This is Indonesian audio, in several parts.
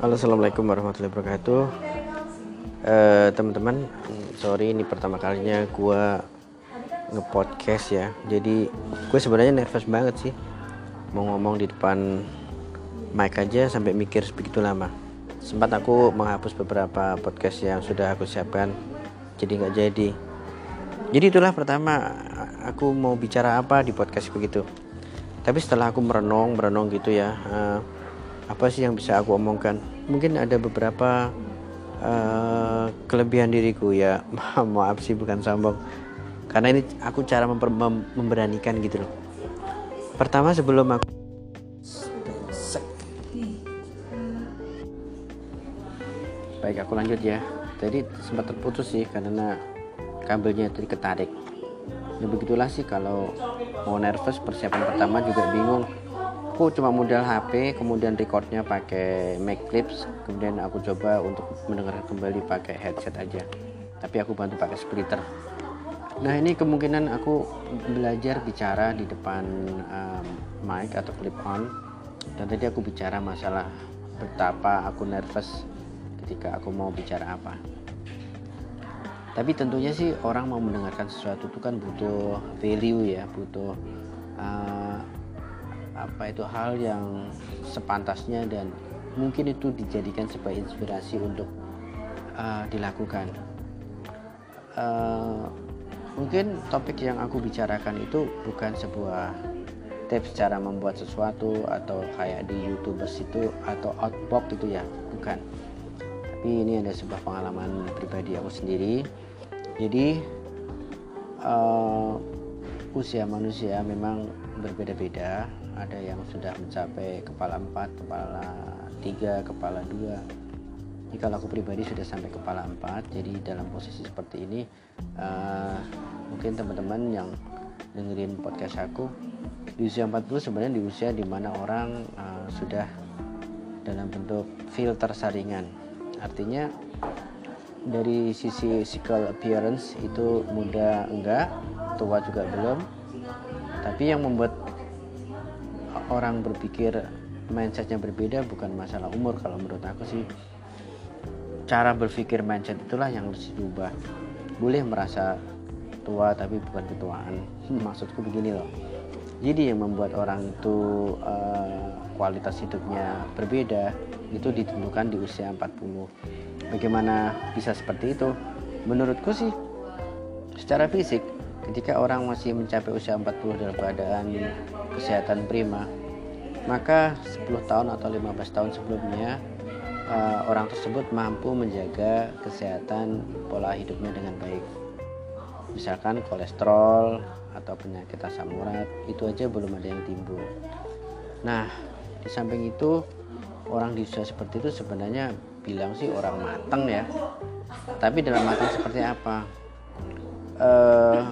Halo assalamualaikum warahmatullahi wabarakatuh. Eh, teman-teman sorry ini pertama kalinya gue ngepodcast ya. Jadi gue sebenarnya nervous banget sih. Mau ngomong di depan mic aja sampai mikir begitu lama. Sempat aku menghapus beberapa podcast yang sudah aku siapkan jadi nggak jadi. Jadi itulah pertama aku mau bicara apa di podcast begitu. Tapi setelah aku merenung merenung gitu ya eh, apa sih yang bisa aku omongkan? Mungkin ada beberapa uh, kelebihan diriku ya. Maaf sih bukan sombong. Karena ini aku cara mem, memberanikan gitu loh. Pertama sebelum aku baik aku lanjut ya. Tadi sempat terputus sih karena kabelnya tadi ketarik ya begitulah sih kalau mau nervous persiapan pertama juga bingung aku cuma modal HP kemudian recordnya pakai mic clips kemudian aku coba untuk mendengar kembali pakai headset aja. Tapi aku bantu pakai splitter. Nah ini kemungkinan aku belajar bicara di depan um, mic atau clip on. Dan tadi aku bicara masalah betapa aku nervous ketika aku mau bicara apa. Tapi tentunya sih orang mau mendengarkan sesuatu itu kan butuh value ya butuh uh, apa itu hal yang sepantasnya dan mungkin itu dijadikan sebagai inspirasi untuk uh, dilakukan. Uh, mungkin topik yang aku bicarakan itu bukan sebuah tips cara membuat sesuatu atau kayak di youtubers itu atau outbox itu ya bukan. Tapi ini ada sebuah pengalaman pribadi aku sendiri. Jadi uh, usia manusia memang berbeda-beda ada yang sudah mencapai kepala 4 kepala 3 kepala 2 jadi kalau aku pribadi sudah sampai kepala 4 jadi dalam posisi seperti ini uh, mungkin teman-teman yang dengerin podcast aku di usia 40 sebenarnya di usia di mana orang uh, sudah dalam bentuk filter saringan. Artinya dari sisi physical appearance itu muda enggak tua juga belum. Tapi yang membuat orang berpikir mindsetnya berbeda bukan masalah umur kalau menurut aku sih. Cara berpikir mindset itulah yang harus diubah. Boleh merasa tua tapi bukan ketuaan. Hmm, maksudku begini loh. Jadi yang membuat orang itu uh, kualitas hidupnya berbeda itu ditentukan di usia 40 bagaimana bisa seperti itu? Menurutku sih secara fisik ketika orang masih mencapai usia 40 dalam keadaan kesehatan prima maka 10 tahun atau 15 tahun sebelumnya uh, orang tersebut mampu menjaga kesehatan pola hidupnya dengan baik. Misalkan kolesterol atau penyakit asam urat itu aja belum ada yang timbul. Nah di samping itu orang di usia seperti itu sebenarnya bilang sih orang matang ya. Tapi dalam matang seperti apa? Uh,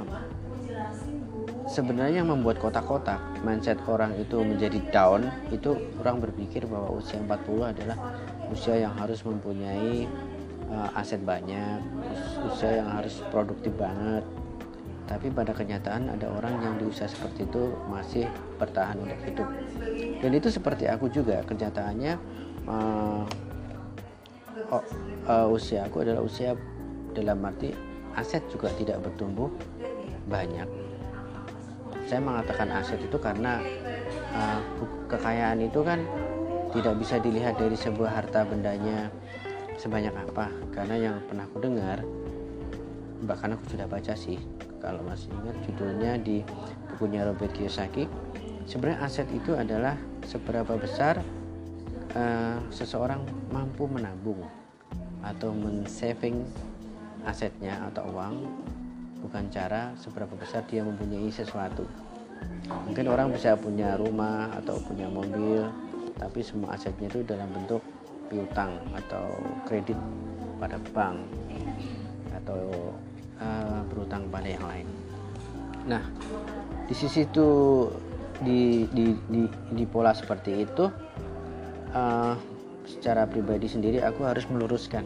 sebenarnya yang membuat kotak-kotak mindset orang itu menjadi down itu orang berpikir bahwa usia 40 adalah usia yang harus mempunyai uh, aset banyak usia yang harus produktif banget. Tapi pada kenyataan ada orang yang di usia seperti itu masih bertahan untuk hidup. Dan itu seperti aku juga kenyataannya uh, oh, uh, usia aku adalah usia dalam arti aset juga tidak bertumbuh banyak saya mengatakan aset itu karena uh, kekayaan itu kan tidak bisa dilihat dari sebuah harta bendanya sebanyak apa. Karena yang pernah aku dengar bahkan aku sudah baca sih kalau masih ingat judulnya di bukunya Robert Kiyosaki sebenarnya aset itu adalah seberapa besar uh, seseorang mampu menabung atau men-saving asetnya atau uang bukan cara seberapa besar dia mempunyai sesuatu. Mungkin orang bisa punya rumah atau punya mobil tapi semua asetnya itu dalam bentuk piutang atau kredit pada bank atau uh, berutang pada yang lain. Nah di sisi itu di di di, di pola seperti itu uh, secara pribadi sendiri aku harus meluruskan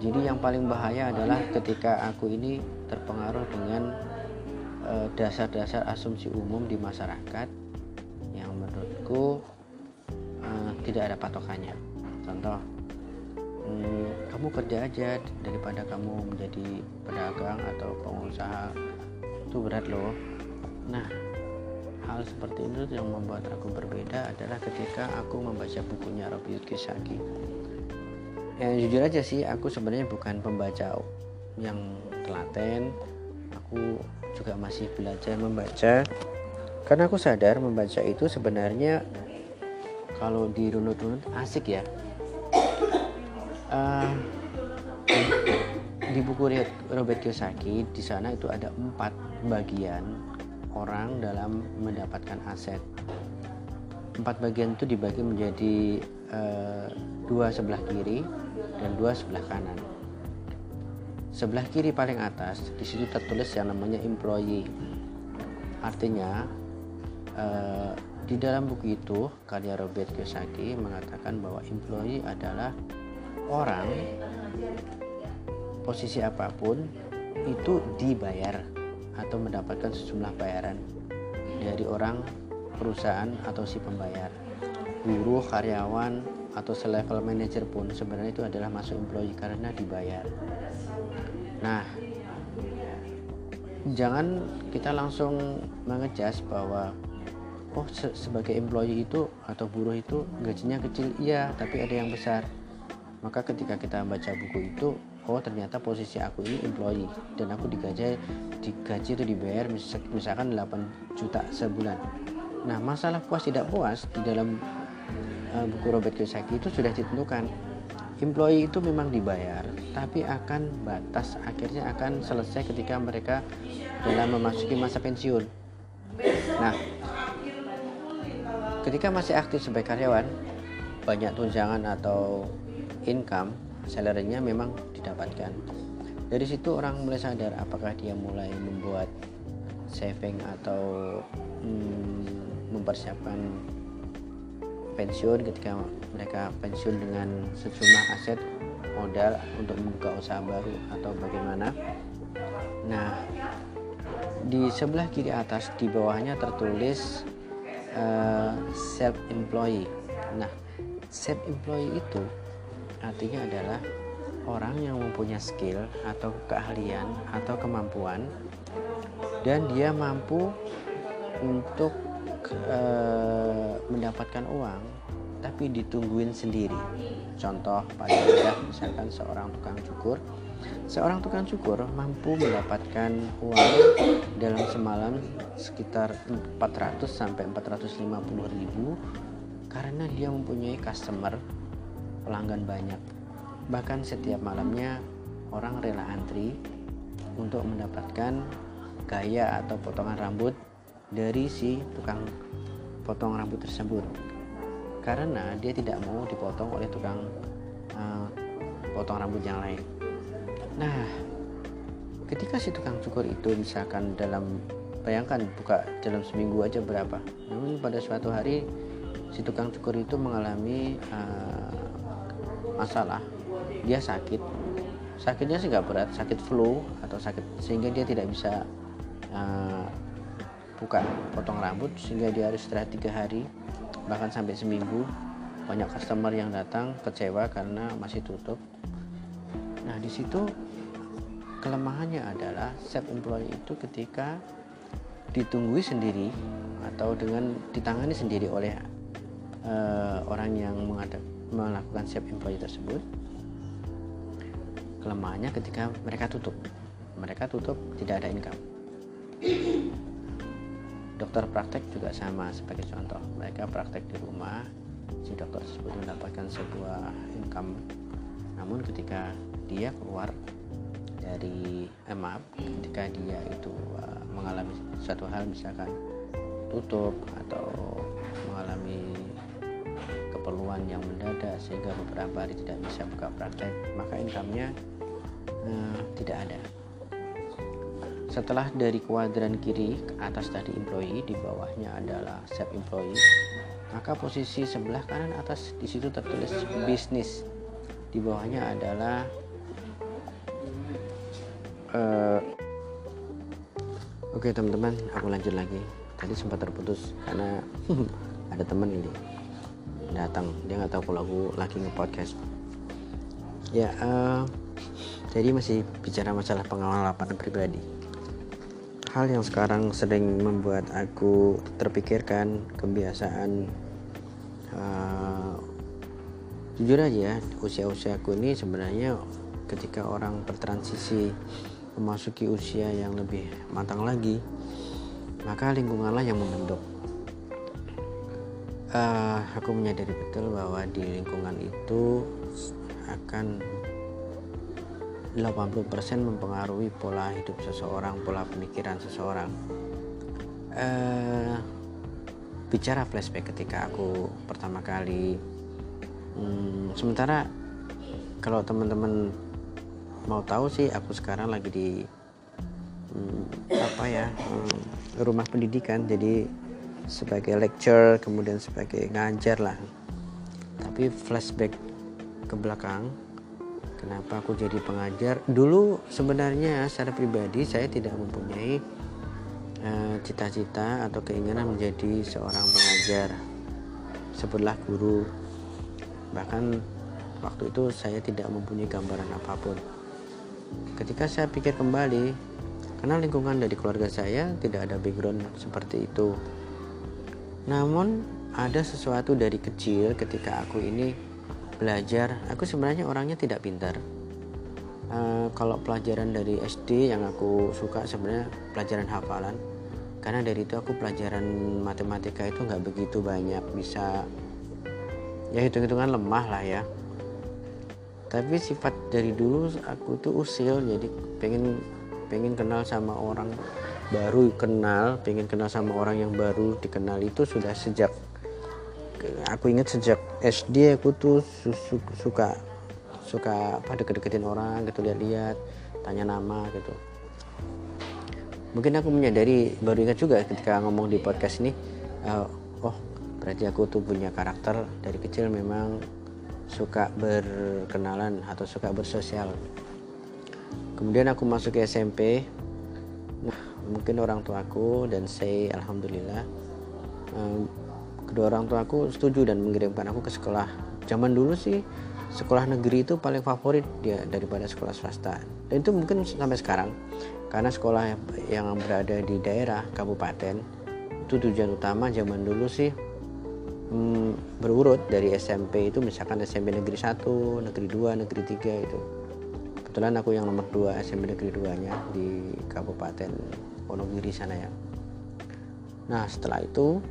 jadi yang paling bahaya adalah ketika aku ini terpengaruh dengan eh, dasar-dasar uh, asumsi umum di masyarakat yang menurutku uh, tidak ada patokannya. contoh hmm, kamu kerja aja daripada kamu menjadi pedagang atau pengusaha itu berat loh nah hal seperti itu yang membuat aku berbeda adalah ketika aku membaca bukunya Robert Kiyosaki ya jujur aja sih aku sebenarnya bukan pembaca yang telaten. Aku juga masih belajar membaca. Karena aku sadar membaca itu sebenarnya kalau dirunut-runut asik ya. Uh, di buku Robert Kiyosaki di sana itu ada empat bagian orang dalam mendapatkan aset. Empat bagian itu dibagi menjadi uh, dua sebelah kiri dan dua sebelah kanan. Sebelah kiri paling atas di situ tertulis yang namanya employee. Artinya uh, di dalam buku itu karya Robert Kiyosaki mengatakan bahwa employee adalah orang posisi apa pun itu dibayar atau mendapatkan sejumlah bayaran dari orang perusahaan atau si pembayar. Buruh karyawan atau selevel manajer pun sebenarnya itu adalah masuk employee karena dibayar. Nah jangan kita langsung mengejas bahwa oh se sebagai employee itu atau buruh itu gajinya kecil iya tapi ada yang besar. Maka ketika kita baca buku itu oh ternyata posisi aku ini employee dan aku digaji digaji itu dibayar misalkan 8 juta sebulan. Nah masalah puas tidak puas di dalam uh, buku Robert Kiyosaki itu sudah ditentukan. Employee itu memang dibayar tapi akan batas akhirnya akan selesai ketika mereka dalam memasuki masa pensiun. Nah ketika masih aktif sebagai karyawan banyak tunjangan atau income salarynya memang didapatkan. Dari situ orang mulai sadar apakah dia mulai membuat saving atau hmm, mempersiapkan pensiun ketika mereka pensiun dengan sejumlah aset modal untuk membuka usaha baru atau bagaimana. Nah di sebelah kiri atas di bawahnya tertulis uh, eh, self employee nah self employee itu artinya adalah orang yang mempunyai skill atau keahlian atau kemampuan dan dia mampu untuk e, mendapatkan uang tapi ditungguin sendiri contoh paling mudah misalkan seorang tukang cukur seorang tukang cukur mampu mendapatkan uang dalam semalam sekitar 400 sampai 450 ribu karena dia mempunyai customer pelanggan banyak. Bahkan setiap malamnya orang rela antri untuk mendapatkan gaya atau potongan rambut dari si tukang potong rambut tersebut. Karena dia tidak mau dipotong oleh tukang uh, potong rambut yang lain. Nah, ketika si tukang cukur itu misalkan dalam bayangkan buka dalam seminggu aja berapa namun pada suatu hari si tukang cukur itu mengalami uh, masalah dia sakit sakitnya sih nggak berat sakit flu atau sakit sehingga dia tidak bisa uh, buka potong rambut sehingga dia harus istirahat tiga hari bahkan sampai seminggu banyak customer yang datang kecewa karena masih tutup. Nah di situ kelemahannya adalah self employee itu ketika ditunggui sendiri atau dengan ditangani sendiri oleh uh, orang yang menghadap melakukan self employee tersebut kelemahannya ketika mereka tutup. Mereka tutup tidak ada income dokter praktek juga sama sebagai contoh. Mereka praktek di rumah si dokter tersebut mendapatkan sebuah income. Namun ketika dia keluar dari eh, maaf ketika dia itu uh, mengalami suatu hal misalkan tutup atau mengalami keperluan yang mendadak sehingga beberapa hari tidak bisa buka praktek maka income-nya uh, tidak ada setelah dari kuadran kiri ke atas tadi employee di bawahnya adalah self employee maka posisi sebelah kanan atas di situ tertulis bisnis di bawahnya adalah uh, oke okay, teman-teman aku lanjut lagi. Tadi sempat terputus karena ada teman ini datang. Dia nggak tahu kalau aku lagi nge-podcast. Ya uh, jadi masih bicara masalah pengalaman pribadi hal yang sekarang sering membuat aku terpikirkan kebiasaan uh, jujur aja usia-usiaku ini sebenarnya ketika orang bertransisi memasuki usia yang lebih matang lagi maka lingkunganlah yang membentuk. Uh, aku menyadari betul bahwa di lingkungan itu akan 80% mempengaruhi pola hidup seseorang, pola pemikiran seseorang. Uh, bicara flashback ketika aku pertama kali, hmm, sementara kalau teman-teman mau tahu sih, aku sekarang lagi di hmm, apa ya hmm, rumah pendidikan, jadi sebagai lecture, kemudian sebagai ngajar lah. Tapi flashback ke belakang kenapa aku jadi pengajar? Dulu sebenarnya secara pribadi saya tidak mempunyai eh, cita-cita uh, atau keinginan menjadi seorang pengajar sebutlah guru. Bahkan waktu itu saya tidak mempunyai gambaran apa pun. Ketika saya pikir kembali karena lingkungan dari keluarga saya tidak ada background seperti itu. Namun ada sesuatu dari kecil ketika aku ini belajar aku sebenarnya orangnya tidak pintar. Uh, kalau pelajaran dari SD yang aku suka sebenarnya pelajaran hafalan. Karena dari itu aku pelajaran matematika itu nggak begitu banyak bisa ya hitung-hitungan lemah lah ya. Tapi sifat dari dulu aku tuh usil jadi pengen pengen kenal sama orang baru kenal pengen kenal sama orang yang baru dikenal itu sudah sejak aku ingat sejak SD aku tuh suka suka pada deket-deketin orang gitu lihat-lihat tanya nama gitu. Mungkin aku menyadari baru ingat juga ketika ngomong di podcast ini uh, oh berarti aku tuh punya karakter dari kecil memang suka berkenalan atau suka bersosial. Kemudian aku masuk ke SMP nah mungkin orang tuaku dan saya alhamdulillah kedua orang tua aku setuju dan mengirimkan aku ke sekolah. Zaman dulu sih sekolah negeri itu paling favorit dia daripada sekolah swasta. Dan itu mungkin sampai sekarang. Karena sekolah yang berada di daerah kabupaten itu tujuan utama zaman dulu sih hmm, berurut dari SMP itu misalkan SMP negeri 1, negeri 2, negeri 3 itu. Kebetulan aku yang nomor 2 SMP negeri 2 nya di kabupaten Wonogiri sana ya. Nah setelah itu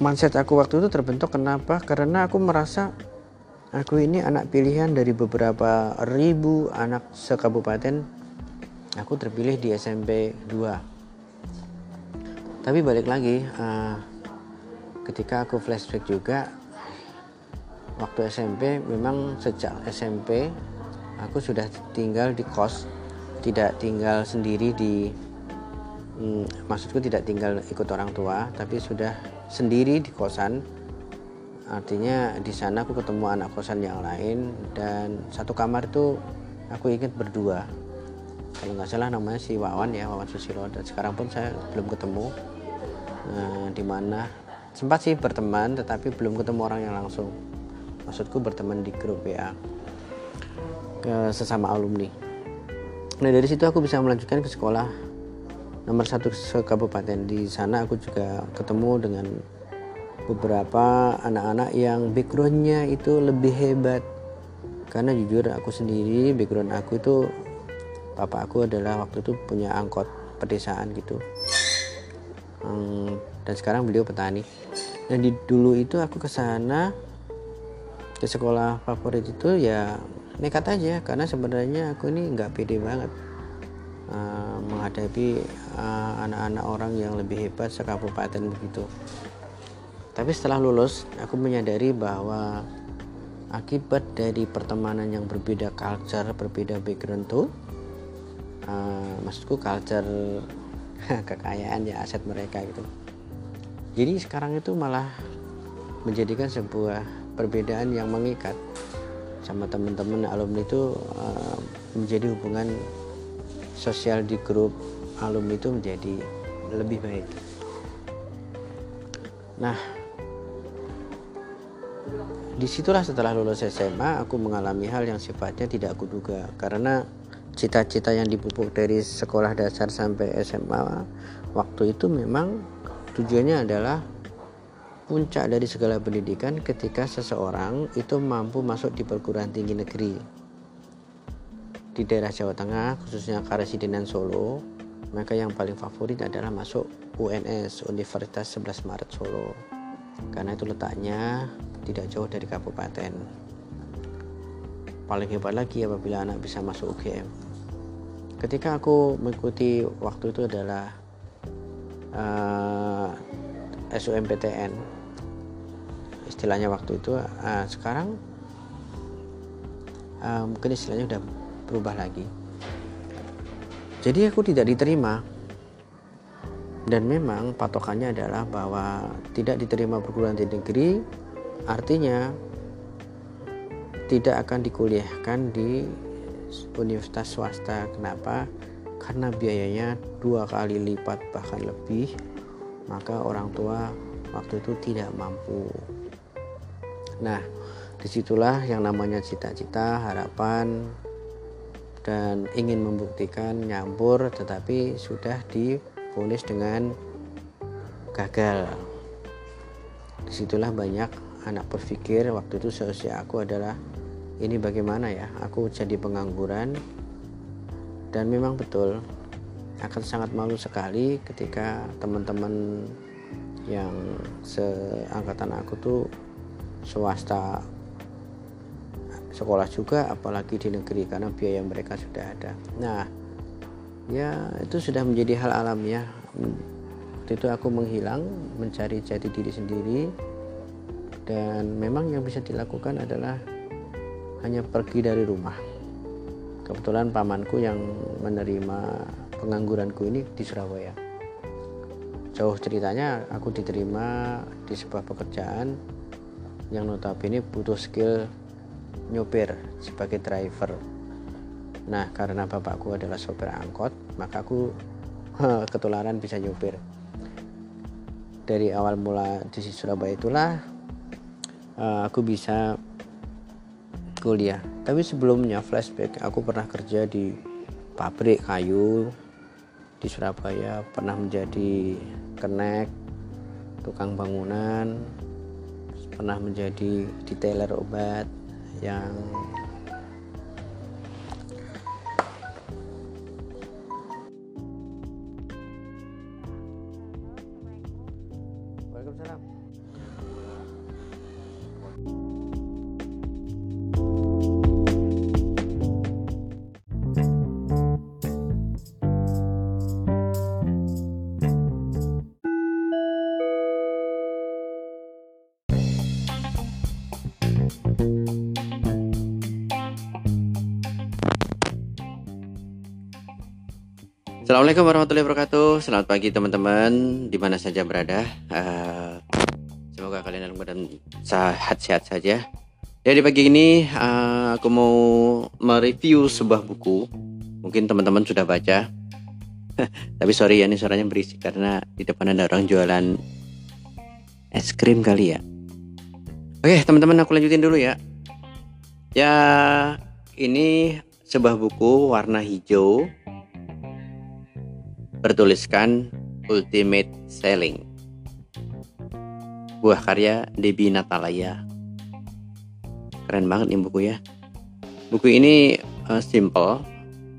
mindset aku waktu itu terbentuk kenapa? Karena aku merasa aku ini anak pilihan dari beberapa ribu anak sekabupaten. Aku terpilih di SMP 2 tapi balik lagi uh, ketika aku flashback juga waktu SMP memang sejak SMP aku sudah tinggal di kos tidak tinggal sendiri di hmm, maksudku tidak tinggal ikut orang tua tapi sudah sendiri di kosan. Artinya di sana aku ketemu anak kosan yang lain dan satu kamar itu aku ingat berdua. Kalau nggak salah namanya si Wawan ya Wawan Susilo. Dan sekarang pun saya belum ketemu. Nah, di mana? Sempat sih berteman tetapi belum ketemu orang yang langsung. Maksudku berteman di grup WA ke sesama alumni. Nah dari situ aku bisa melanjutkan ke sekolah nomor satu kabupaten. Di sana aku juga ketemu dengan beberapa anak-anak yang backgroundnya itu lebih hebat. Karena jujur aku sendiri background aku itu papa aku adalah waktu itu punya angkot pedesaan gitu. Hmm, dan sekarang beliau petani. Dan di dulu itu aku ke sana ke sekolah favorit itu ya nekat aja. Karena sebenarnya aku ini nggak pede banget uh, menghadapi Eh, anak-anak uh, orang yang lebih hebat sekabupaten begitu. Tapi setelah lulus, aku menyadari bahwa akibat dari pertemanan yang berbeda culture, berbeda background tuh, uh, maksudku culture kekayaan ya aset mereka gitu. Jadi sekarang itu malah menjadikan sebuah perbedaan yang mengikat sama teman-teman alumni itu uh, menjadi hubungan sosial di grup alumni itu menjadi lebih baik. Nah, di situlah setelah lulus SMA aku mengalami hal yang sifatnya tidak aku duga karena cita-cita yang dipupuk dari sekolah dasar sampai SMA waktu itu memang tujuannya adalah puncak dari segala pendidikan ketika seseorang itu mampu masuk di perguruan tinggi negeri di daerah Jawa Tengah khususnya Karesidenan Solo maka yang paling favorit adalah masuk UNS Universitas 11 Maret Solo. Karena itu letaknya tidak jauh dari kabupaten. Paling hebat lagi apabila anak bisa masuk UGM ketika aku mengikuti waktu itu adalah uh, eh, SUMPTN istilahnya waktu itu uh, sekarang uh, mungkin istilahnya udah berubah lagi. Jadi aku tidak diterima. Dan memang patokannya adalah bahwa tidak diterima perguruan tinggi negeri artinya tidak akan dikuliahkan di universitas swasta. Kenapa? Karena biayanya dua kali lipat bahkan lebih. Maka orang tua waktu itu tidak mampu. Nah di situlah yang namanya cita-cita harapan dan ingin membuktikan nyampur tetapi sudah diponis dengan gagal. Di situlah banyak anak berpikir waktu itu seusia aku adalah ini bagaimana ya? Aku jadi pengangguran. Dan memang betul akan sangat malu sekali ketika teman-teman yang seangkatan aku tuh swasta sekolah juga apalagi di negeri karena biaya mereka sudah ada nah ya itu sudah menjadi hal alam ya waktu itu aku menghilang mencari jati diri sendiri dan memang yang bisa dilakukan adalah hanya pergi dari rumah. Kebetulan pamanku yang menerima pengangguranku ini di Surabaya. Jauh ceritanya aku diterima di sebuah pekerjaan yang notabene butuh skill nyopir sebagai driver. Nah, karena bapakku adalah sopir angkot, maka aku ketularan bisa nyopir. Dari awal mula di Surabaya itulah eh, aku bisa kuliah tapi sebelumnya flashback aku pernah kerja di pabrik kayu di Surabaya pernah menjadi kenek tukang bangunan pernah menjadi detailer obat yang Assalamualaikum warahmatullahi wabarakatuh. Selamat pagi teman-teman, di mana saja berada. Uh, semoga kalian dalam keadaan sehat-sehat saja. Ya di pagi ini uh, aku mau mereview sebuah buku. Mungkin teman-teman sudah baca. Tapi sorry ya ini suaranya berisik karena di depan ada orang jualan es krim kali ya. Oke teman-teman aku lanjutin dulu ya. Ya ini sebuah buku warna hijau bertuliskan Ultimate Selling. Buah karya Debbie Natalaya. Keren banget nih buku ya. Buku ini uh, simple,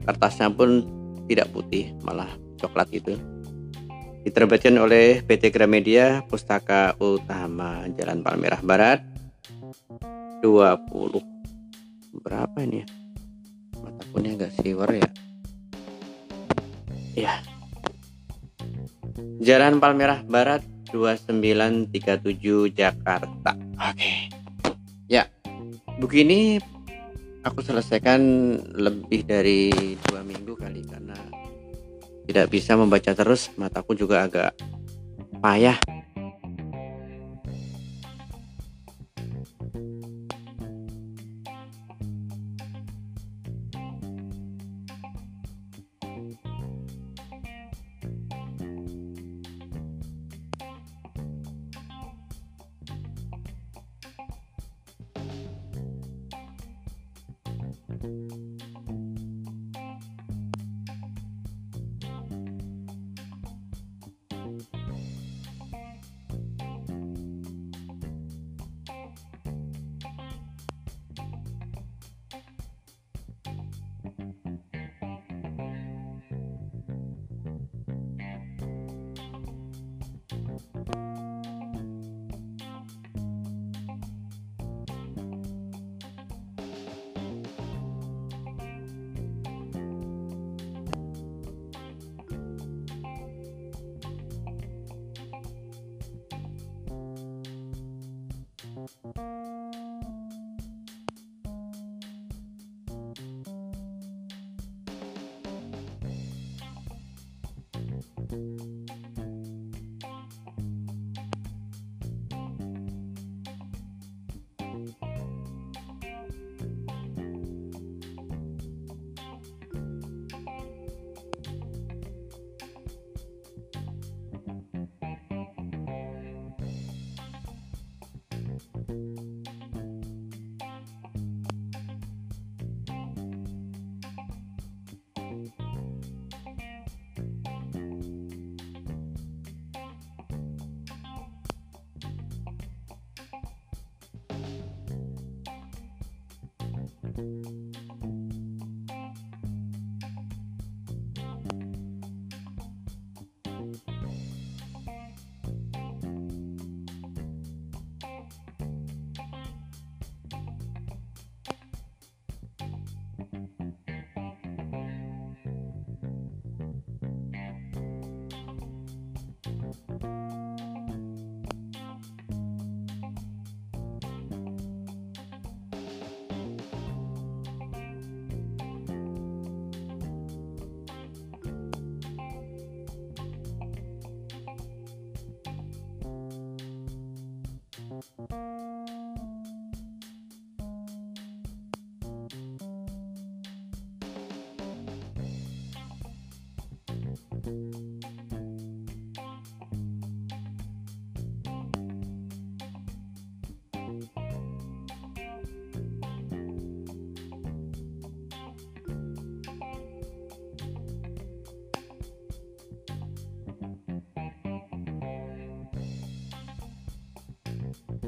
kertasnya pun tidak putih, malah coklat itu. Diterbitkan oleh PT Gramedia Pustaka Utama Jalan Palmerah Barat 20 berapa ini ya? Mata agak siwer ya. Ya, Jalan Palmerah Barat 2937 Jakarta. Oke. Ya. Buku ini aku selesaikan lebih dari dua minggu kali karena tidak bisa membaca terus mataku juga agak payah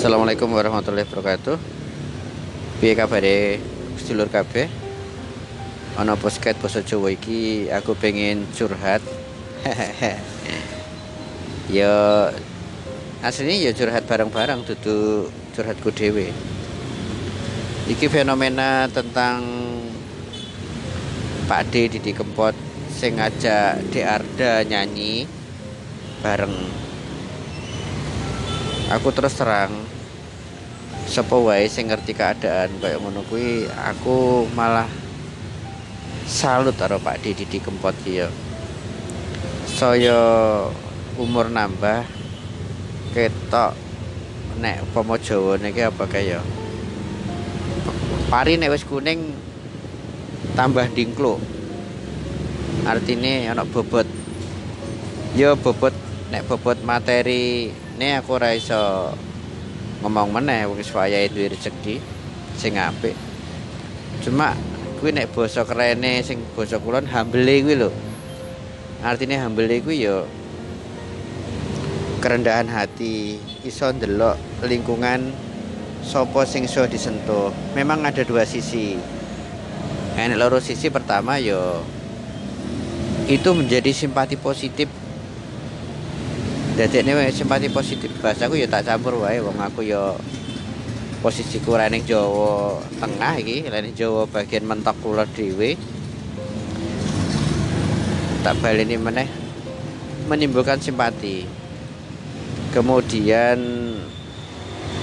Assalamualaikum warahmatullahi wabarakatuh. Piye kabare sedulur kabeh? Ana posket basa Jawa iki aku pengen curhat. ya aslinya ya curhat bareng-bareng dudu curhatku dhewe. Iki fenomena tentang Pak D Didi Kempot sing ngajak Arda nyanyi bareng aku terus terang sapa wae sing ngerti keadaan kaya ngono kuwi aku malah salut karo Pak Didi Kempot ki ya. Saya umur nambah ketok nek upama Jawa niki apa kaya pari nek wis kuning tambah dingklo artine ana bobot. Ya bobot nek bobot materi ini aku ora iso ngomong meneh wis wayahe duwe rezeki sing apik. Cuma kuwi nek basa kerene sing basa kulon hambele kuwi lho. Artine hambele kuwi ya kerendahan hati iso ndelok lingkungan sopo sing so disentuh. Memang ada dua sisi. Enek loro sisi pertama yo itu menjadi simpati positif jadi ini simpati positif. Bahasa aku ya tak campur wae. Wong aku yo posisiku rene Jawa tengah iki rene Jawa bagian mentok kulon dhewe. Tak baleni meneh menimbulkan simpati. Kemudian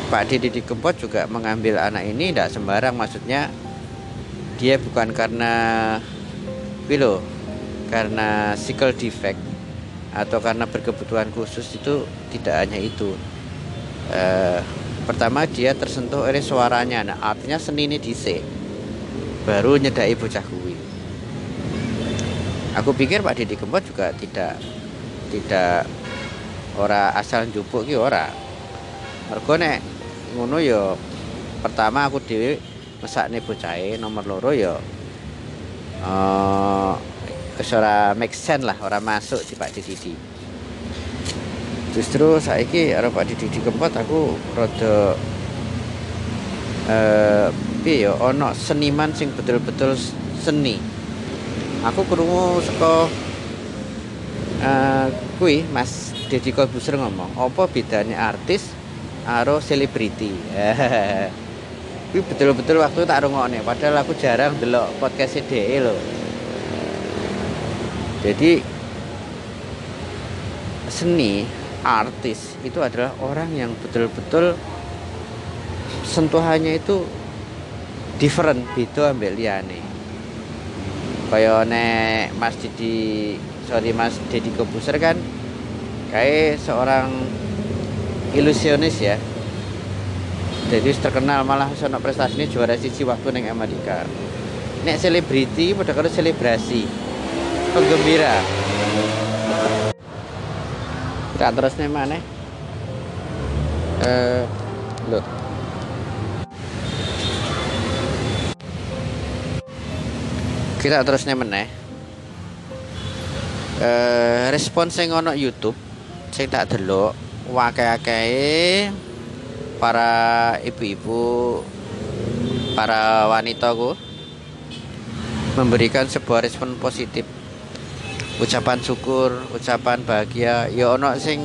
Pak Didi di Kempot juga mengambil anak ini tidak sembarang maksudnya dia bukan karena Wilo karena cycle defect atau karena berkebutuhan khusus itu tidak hanya itu. E, pertama dia tersentuh oleh suaranya. Nah artinya seni ini dice baru nyedai bocah kuwi. Aku pikir Pak Didi Kempot juga tidak tidak ora asal jupuk ki ora. Mergo nek ngono ya pertama aku dhewe mesakne bocahe nomor loro ya eh ora make sense lah ora masuk di Pak Didi justru saiki karo Pak Didi kempot aku rada eh piye ya seniman sing betul-betul seni. Aku krungu saka uh, kuwi Mas Deddy Kobuser ngomong apa bedanya artis aro selebriti? Kuwi betul-betul waktu tak rungokne padahal aku jarang delok podcast DE lho. Jadi seni artis itu adalah orang yang betul-betul sentuhannya itu different. Beda ambil liane kaya nek Mas Didi sorry Mas Deddy Kobuser kan kayak seorang ilusionis ya. Jadi terkenal malah sono prestasi ini juara sisi waktu neng Amerika. Nek selebriti pada kalau selebrasi penggembira kita terus nih mana eh loh. Kita terus nih mana eh respons yang ono YouTube saya tak delok wakai-wakai para ibu-ibu para wanita ku memberikan sebuah respon positif ucapan syukur ucapan bahagia. Ya ono sing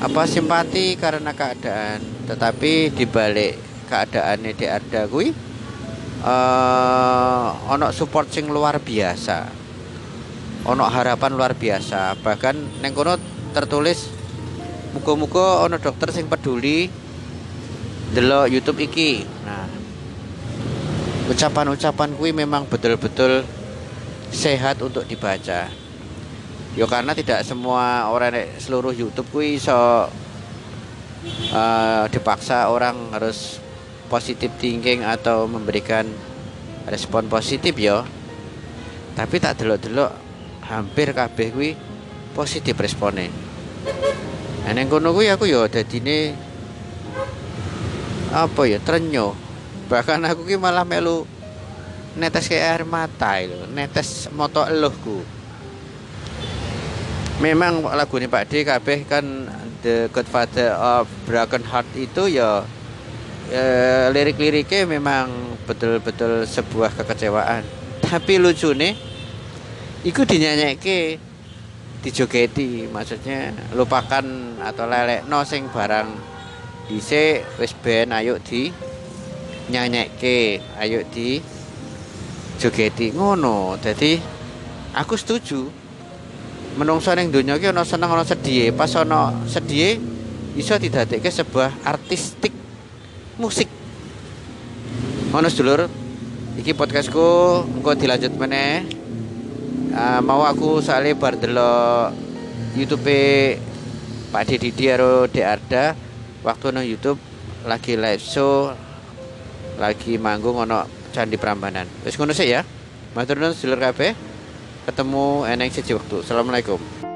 apa simpati karena keadaan. Tetapi dibalik keadaan ini ada kui uh, ono support sing luar biasa. Ono harapan luar biasa. Bahkan neng tertulis muka-muka ono dokter sing peduli delok YouTube iki. Nah ucapan-ucapan kui memang betul-betul sehat untuk dibaca. Yo karena tidak semua orang seluruh YouTube kui so uh, dipaksa orang harus positif thinking atau memberikan respon positif yo. Tapi tak delok-delok hampir kabeh kui positif responnya. Nah, neng kono kuwi aku ya dadine apa ya trenyo. Bahkan aku ki malah melu netes kayak air mata itu, netes moto eluhku. Memang lagu ini Pak D kabeh kan The Godfather of Broken Heart itu ya, ya lirik-liriknya memang betul-betul sebuah kekecewaan. Tapi lucu nih, ikut dinyanyikan dijogeti maksudnya lupakan atau lelek no sing barang dise wis ben ayo di nyanyekke ayo di jogeti ngono. Jadi aku setuju. Menungso ning donya ki ana seneng ana sedih pas ana sedih iso didadekke sebuah artistik musik. Ngono sedulur iki podcastku engko dilanjut meneh. Uh, mau aku soalnya bar delok YouTube Pak Didi karo Dek Arda. Waktu nang YouTube lagi live show lagi manggung ono Candi Prambanan. Wis ngono sih ya. Matur nuwun sedulur kabeh. Ketemu eneng siji waktu. Assalamualaikum.